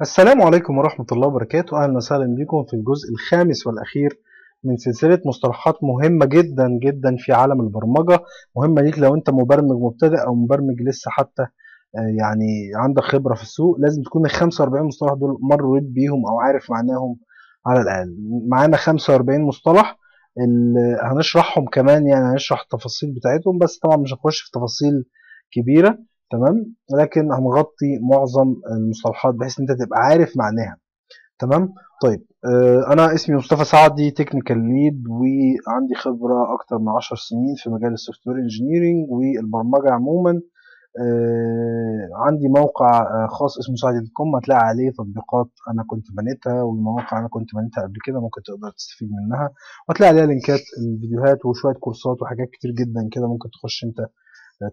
السلام عليكم ورحمة الله وبركاته. أهلا وسهلا بكم في الجزء الخامس والأخير من سلسلة مصطلحات مهمة جدا جدا في عالم البرمجة. مهمة ليك لو أنت مبرمج مبتدئ أو مبرمج لسه حتى آه، يعني عندك خبرة في السوق لازم تكون ال 45 مصطلح دول مريت بيهم أو عارف معناهم على الأقل. معانا 45 مصطلح هنشرحهم كمان يعني هنشرح التفاصيل بتاعتهم بس طبعا مش هنخش في تفاصيل كبيرة. تمام؟ لكن هنغطي معظم المصطلحات بحيث إن أنت تبقى عارف معناها. تمام؟ طيب آه، أنا اسمي مصطفى سعدي technical lead وعندي خبرة أكتر من 10 سنين في مجال ال software engineering والبرمجة عموما. آه، عندي موقع آه، خاص اسمه سعدي com هتلاقي عليه تطبيقات أنا كنت بنيتها والمواقع أنا كنت بنيتها قبل كده ممكن تقدر تستفيد منها. وهتلاقي عليها لينكات الفيديوهات وشوية كورسات وحاجات كتير جدا كده ممكن تخش أنت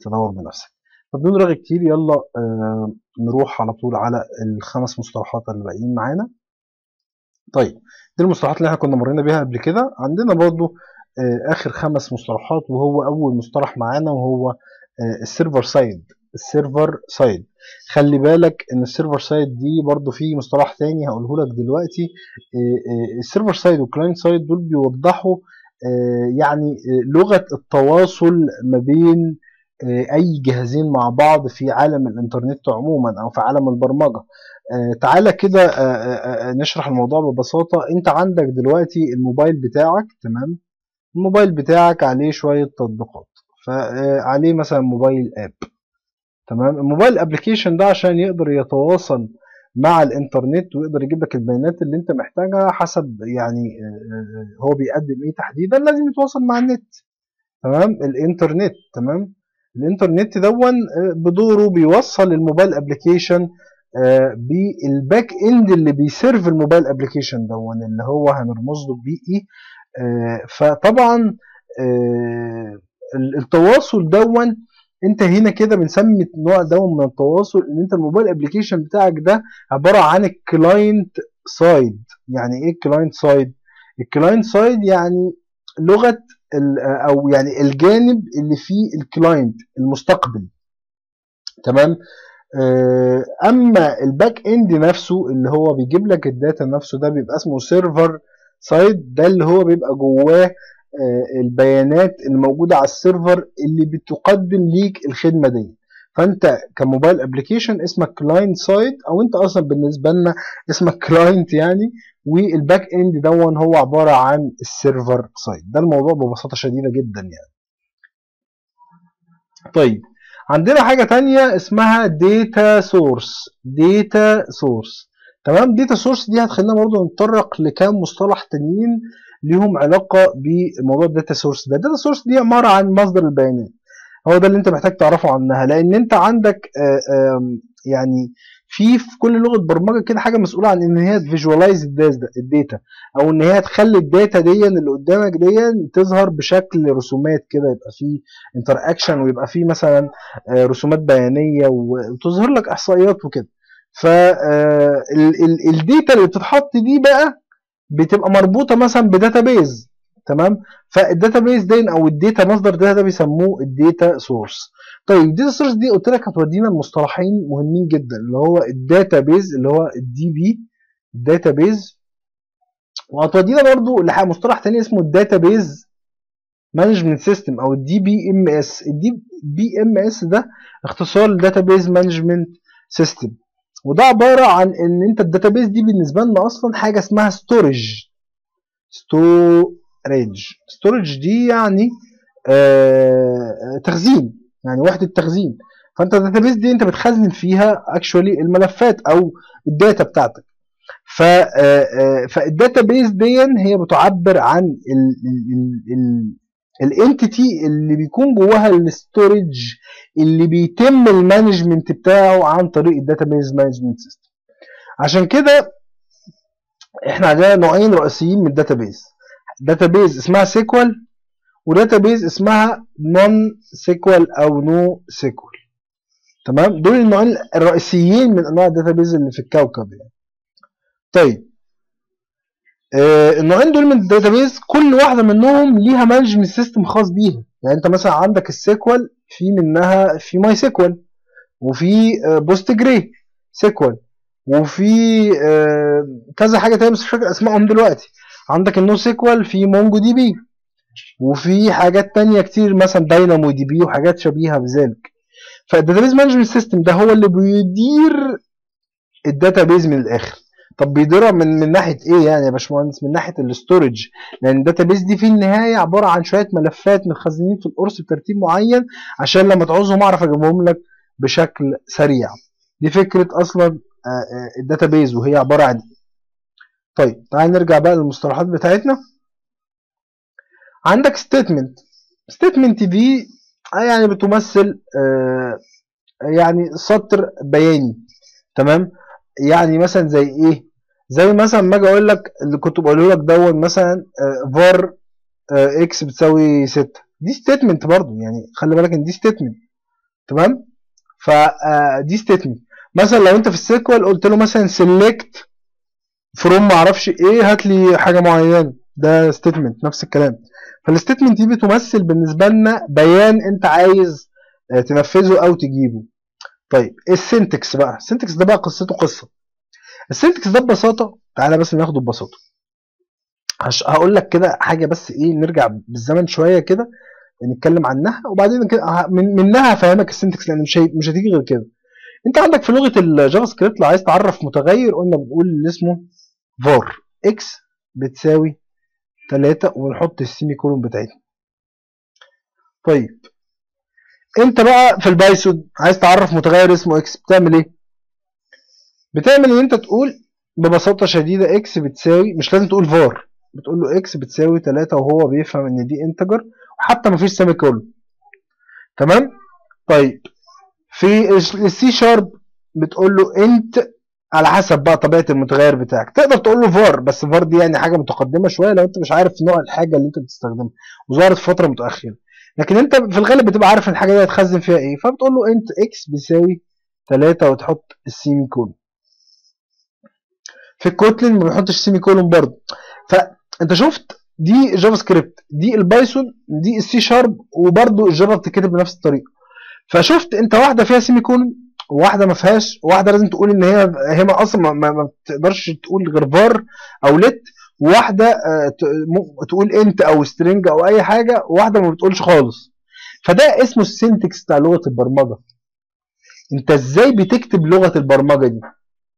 تدور بنفسك. فبدون رغي كتير. يلا آه، نروح على طول على الخمس مصطلحات اللي باقيين معانا. طيب دي المصطلحات اللي إحنا كنا مرينا بيها قبل كده. عندنا برضو آه، آخر خمس مصطلحات وهو أول مصطلح معانا وهو آه، ال server side. ال server side. خلي بالك إن ال server side دي برضو في مصطلح تاني هقوله لك دلوقتي. آه، آه، ال server side وال client side دول بيوضحوا آه، يعني لغة التواصل ما بين أي جهازين مع بعض في عالم الإنترنت عموما أو في عالم البرمجة. آه، تعالى كده آه، آه، آه، نشرح الموضوع ببساطة. أنت عندك دلوقتي الموبايل بتاعك تمام؟ الموبايل بتاعك عليه شوية تطبيقات. فعليه مثلا موبايل آب تمام؟ الموبايل أبلكيشن ده عشان يقدر يتواصل مع الإنترنت ويقدر يجيب لك البيانات اللي أنت محتاجها حسب يعني آه، آه، هو بيقدم إيه تحديدا لازم يتواصل مع النت تمام؟ الإنترنت تمام؟ الإنترنت دون آه، بدوره بيوصل ال mobile application بال backend اللي بي serve ال mobile application دون اللي هو هنرمز له BE آه، فطبعا آه، ال- التواصل دون انت هنا كده بنسمي النوع دون من التواصل ان انت ال mobile application بتاعك ده عبارة عن ال client side يعني إيه ال client side ال client side يعني لغة أو يعني الجانب اللي فيه ال client المستقبل. تمام؟ آه، أما ال backend نفسه اللي هو بيجيب لك ال data نفسه ده بيبقى اسمه server side ده اللي هو بيبقى جواه آه، البيانات اللي موجوده على ال server اللي بتقدم ليك الخدمة دي فانت ك mobile application اسمك client side أو انت أصلا بالنسبة لنا اسمك client يعني وال backend دون هو عبارة عن ال server side ده الموضوع ببساطة شديدة جدا يعني. طيب عندنا حاجة تانية اسمها data source data source تمام؟ data source دي هتخلينا برضو نتطرق لكام مصطلح تانيين ليهم علاقة بموضوع ال data source ده. ال data source دي عبارة عن مصدر البيانات. هو ده اللي انت محتاج تعرفه عنها لأن انت عندك آه، يعني في في كل لغة برمجة كده حاجة مسؤولة عن إن هي ت visualize ال data أو إن هي تخلي ال data دي اللي قدامك دي تظهر بشكل رسومات كده يبقى فيه interaction ويبقى فيه مثلا آه، رسومات بيانية وتظهر لك إحصائيات وكده. فال data اللي بتتحط دي بقى بتبقى مربوطة مثلا ب database تمام؟ فال database دي أو ال data مصدر data بيسموه ال data source طيب ال data source دي قلت لك هتودينا لمصطلحين مهمين جدا اللي هو ال database اللي هو ال DB ال database وهتودينا برضو لمصطلح تاني اسمه ال database management system أو الدي بي ام اس الدي بي ام اس ده اختصار ال database management system وده عبارة عن إن أنت ال database دي بالنسبة لنا أصلا حاجة اسمها storage storage storage دي يعني آه تخزين. يعني وحدة تخزين. فأنت ال database دي أنت بتخزن فيها actually الملفات أو ال data بتاعتك. ف فال database دي هي بتعبر عن ال entity اللي بيكون جواها ال storage اللي بيتم ال management بتاعه عن طريق ال database management system عشان كده إحنا عندنا نوعين رئيسيين من ال database database اسمها SQL و database اسمها non SQL أو NoSQL تمام؟ دول النوعين الرئيسيين من أنواع ال database اللي في الكوكب يعني. طيب. آه النوعين دول من ال database كل واحدة منهم ليها management system خاص بيها. يعني أنت مثلا عندك ال SQL في منها في MySQL وفي PostgreSQL وفي آه، كذا حاجة تانية بس مش فاكر أسمائهم دلوقتي. عندك ال NoSQL في MongoDB وفي حاجات تانية كتير مثلا DynamoDB وحاجات شبيهة بذلك. فال database management system ده هو اللي بيدير ال database من الآخر. طب بيديرها من من ناحية إيه يعني يا باشمهندس؟ من ناحية ال storage. لأن ال database دي في النهاية عبارة عن شوية ملفات متخزنين في القرص بترتيب معين عشان لما تعوزهم أعرف أجيبهم لك بشكل سريع. دي فكرة أصلا ال database وهي عبارة عن طيب تعال نرجع بقى للمصطلحات بتاعتنا. عندك statement statement دي يعني بتمثل آه، يعني سطر بياني تمام؟ يعني مثلا زي إيه؟ زي مثلا ما أجي أقول لك اللي كنت بقوله لك دون مثلا var x بتساوي 6 دي statement برضو يعني خلي بالك إن دي statement تمام؟ فدي statement مثلا لو أنت في ال SQL قلت له مثلا select from ما أعرفش إيه هات لي حاجة معينة. ده statement نفس الكلام. فال statement دي بتمثل بالنسبة لنا بيان انت عايز آه، تنفذه أو تجيبه. طيب ال syntax بقى. ال syntax ده بقى قصته قصة. ال syntax ده ببساطة تعالى بس ناخده ببساطة. هقول لك كده حاجة بس إيه نرجع بالزمن شوية كده نتكلم عنها وبعدين كده من منها هفهمك ال syntax لأن مش مش هتيجي غير كده. انت عندك في لغة ال JavaScript لو عايز تعرف متغير قلنا بنقول اللي اسمه var x بتساوي 3 ونحط ال semicolon بتاعتنا. طيب انت بقى في ال Python عايز تعرف متغير اسمه x بتعمل إيه؟ بتعمل ان انت تقول ببساطة شديدة x بتساوي مش لازم تقول var بتقول له x بتساوي 3 وهو بيفهم إن دي integer وحتى مفيش semicolon تمام؟ طيب في ال C Sharp بتقول له انت على حسب بقى طبيعة المتغير بتاعك. تقدر تقول له فار بس فار دي يعني حاجة متقدمة شوية لو انت مش عارف نوع الحاجة اللي انت بتستخدمها وظهرت فترة متأخرة. لكن انت في الغالب بتبقى عارف الحاجة دي هتخزن فيها إيه فبتقول له int x بيساوي 3 وتحط ال semicolon في ال Kotlin ما بيحطش semicolon برضه فانت شفت دي JavaScript دي ال Python دي ال C Sharp وبرضه ال Java بتتكتب بنفس الطريقة. فشفت انت واحدة فيها semicolon وواحده ما فيهاش واحدة لازم تقول إن هي هي أصلا ما, ما, بتقدرش تقول غير فار أو let وواحده آه، تقول int أو string أو أي حاجة وواحده ما بتقولش خالص. فده اسمه ال syntax بتاع لغة البرمجة. أنت إزاي بتكتب لغة البرمجة دي؟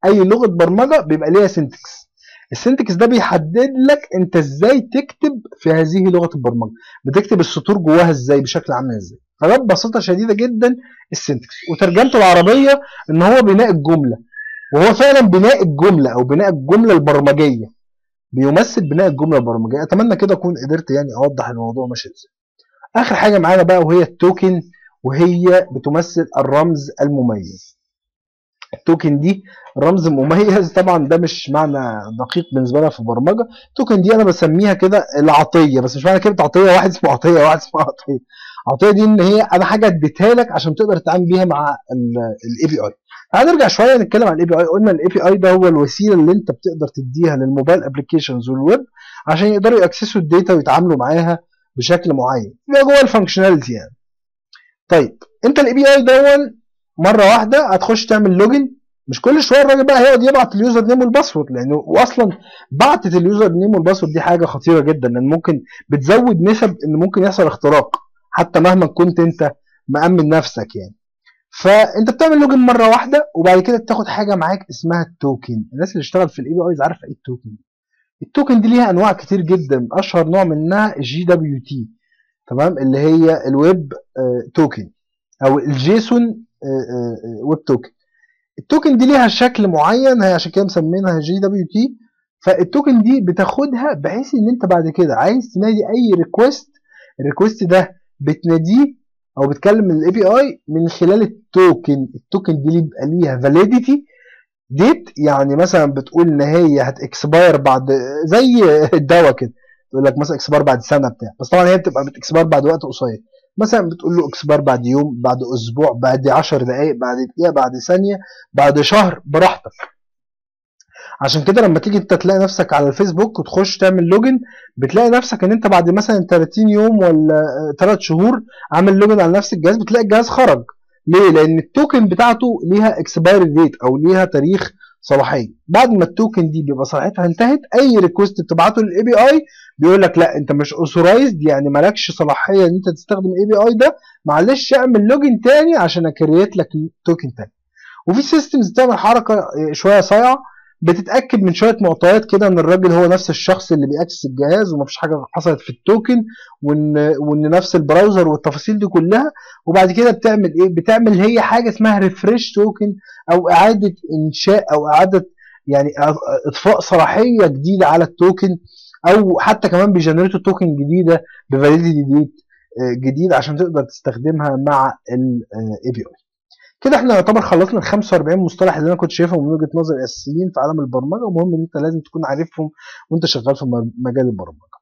أي لغة برمجة بيبقى ليها سنتكس السنتكس ده بيحدد لك أنت إزاي تكتب في هذه لغة البرمجة. بتكتب السطور جواها إزاي بشكل عامل إزاي. فده ببساطه شديدة جدا السنتكس. وترجمته العربية إن هو بناء الجملة. وهو فعلا بناء الجملة أو بناء الجملة البرمجية. بيمثل بناء الجملة البرمجية. أتمنى كده أكون قدرت يعني أوضح الموضوع ماشي إزاي. آخر حاجة معانا بقى وهي ال token وهي بتمثل الرمز المميز. ال token دي رمز مميز. طبعا ده مش معنى دقيق بالنسبة لنا في البرمجة. ال token دي أنا بسميها كده العطية. بس مش معنى كلمة عطية. واحد اسمه عطية واحد اسمه عطية. عطيه دي ان هي أنا حاجة اديتها لك عشان تقدر تتعامل بيها مع ال API هنرجع شوية نتكلم عن ال API قلنا ال API ده هو الوسيلة اللي أنت بتقدر تديها لل mobile applications وال web عشان يقدروا ي access وا ال data ويتعاملوا معاها بشكل معين. يبقى جوه ال functionality يعني. طيب أنت ال API دون مرة واحدة هتخش تعمل login مش كل شوية الراجل بقى هيقعد يبعت ال username وال password لأنه واصلا بعتة ال username وال password دي حاجة خطيرة جدا لأن ممكن بتزود نسب إن ممكن يحصل اختراق. حتى مهما كنت انت مأمن نفسك يعني. فانت بتعمل login مرة واحدة وبعد كده بتاخد حاجة معاك اسمها ال token. الناس اللي اشتغل في ال APIs عارفة إيه ال token؟ ال token دي ليها أنواع كتير جدا. أشهر نوع منها ال JWT تمام؟ اللي هي الويب آه، token أو ال JSON آه، آه، web token. ال token دي ليها شكل معين هي عشان كده مسمينها JWT فال token دي بتاخدها بحيث إن أنت بعد كده عايز تنادي أي request ال request ده بتناديه أو بتكلم ال API من خلال ال token. ال token دي بيبقى ليها validity date يعني مثلا بتقول إن هي هت expire بعد زي الدواء كده. تقول لك مثلا expire بعد سنة بتاع. بس طبعا هي بتبقى بت expire بعد وقت قصير. مثلا بتقول له expire بعد يوم بعد أسبوع بعد 10 دقائق بعد دقيقة بعد ثانية بعد شهر براحتك. عشان كده لما تيجي انت تلاقي نفسك على الفيسبوك وتخش تعمل login بتلاقي نفسك ان انت بعد مثلا 30 يوم ولا 3 شهور عامل login على نفس الجهاز بتلاقي الجهاز خرج. ليه؟ لأن ال token بتاعته ليها expiry date أو ليها تاريخ صلاحية. بعد ما ال token دي بيبقى صلاحيتها انتهت أي request بتبعته لل API بيقول لك لا أنت مش authorized يعني مالكش صلاحية إن أنت تستخدم ال API ده معلش اعمل login تاني عشان أ create لك token تاني. وفي systems بتعمل حركة شوية صايعة بتتأكد من شوية معطيات كده إن الراجل هو نفس الشخص اللي بي access الجهاز ومفيش حاجة حصلت في ال token وإن وإن نفس ال browser والتفاصيل دي كلها. وبعد كده بتعمل إيه؟ بتعمل هي حاجة اسمها refresh token أو إعادة إنشاء أو إعادة يعني إضفاء صلاحية جديدة على ال token أو حتى كمان بي generate وا token جديدة ب validity date جديد عشان تقدر تستخدمها مع ال API كده إحنا يعتبر خلصنا ال 45 مصطلح اللي أنا كنت شايفهم من وجهة نظري اساسيين في عالم البرمجة ومهم إن أنت لازم تكون عارفهم وأنت شغال في مجال البرمجة.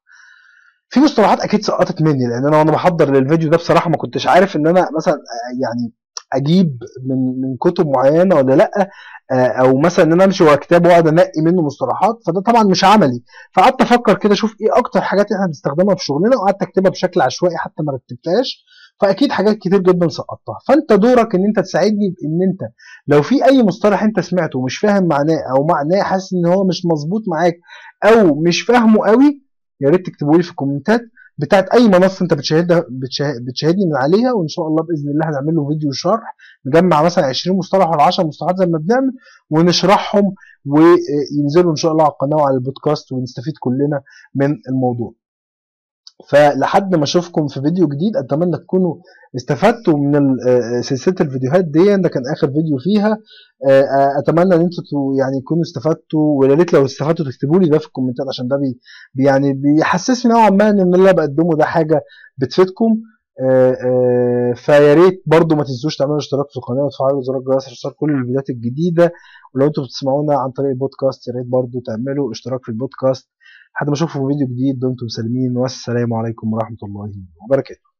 في مصطلحات أكيد سقطت مني لأن أنا وأنا بحضر للفيديو ده بصراحة ما كنتش عارف إن أنا مثلا يعني أجيب من من كتب معينة ولا لأ أو مثلا إن أنا أمشي ورا كتاب وأقعد أنقي منه مصطلحات فده طبعا مش عملي فقعدت أفكر كده أشوف إيه أكتر حاجات إحنا بنستخدمها في شغلنا وقعدت أكتبها بشكل عشوائي حتى ما رتبتهاش فأكيد حاجات كتير جدا سقطتها. فأنت دورك إن أنت تساعدني بإن أنت لو في أي مصطلح أنت سمعته ومش فاهم معناه أو معناه حاسس إن هو مش مظبوط معاك أو مش فاهمه قوي يا ريت تكتبوا لي في الكومنتات بتاعت أي منصة أنت بتشاهدها بتشاهدني من عليها وإن شاء الله بإذن الله هنعمل له فيديو شرح نجمع مثلا 20 مصطلح ولا 10 مصطلحات زي ما بنعمل ونشرحهم وينزلوا إن شاء الله على القناة وعلى البودكاست ونستفيد كلنا من الموضوع. فلحد ما أشوفكم في فيديو جديد أتمنى تكونوا استفدتوا من سلسلة الفيديوهات دي. ده كان آخر فيديو فيها. أتمنى إن أنتوا يعني تكونوا استفدتوا ويا ريت لو استفدتوا تكتبوا لي ده في الكومنتات عشان ده بي يعني بيحسسني نوعا ما إن اللي بقدمه ده حاجة بتفيدكم. فيا ريت برضو ما تنسوش تعملوا اشتراك في القناة وتفعلوا زر الجرس عشان كل الفيديوهات الجديدة. ولو أنتوا بتسمعونا عن طريق البودكاست يا ريت برضو تعملوا اشتراك في البودكاست. لحد ما اشوفكم في فيديو جديد دمتم سالمين. والسلام عليكم ورحمة الله وبركاته.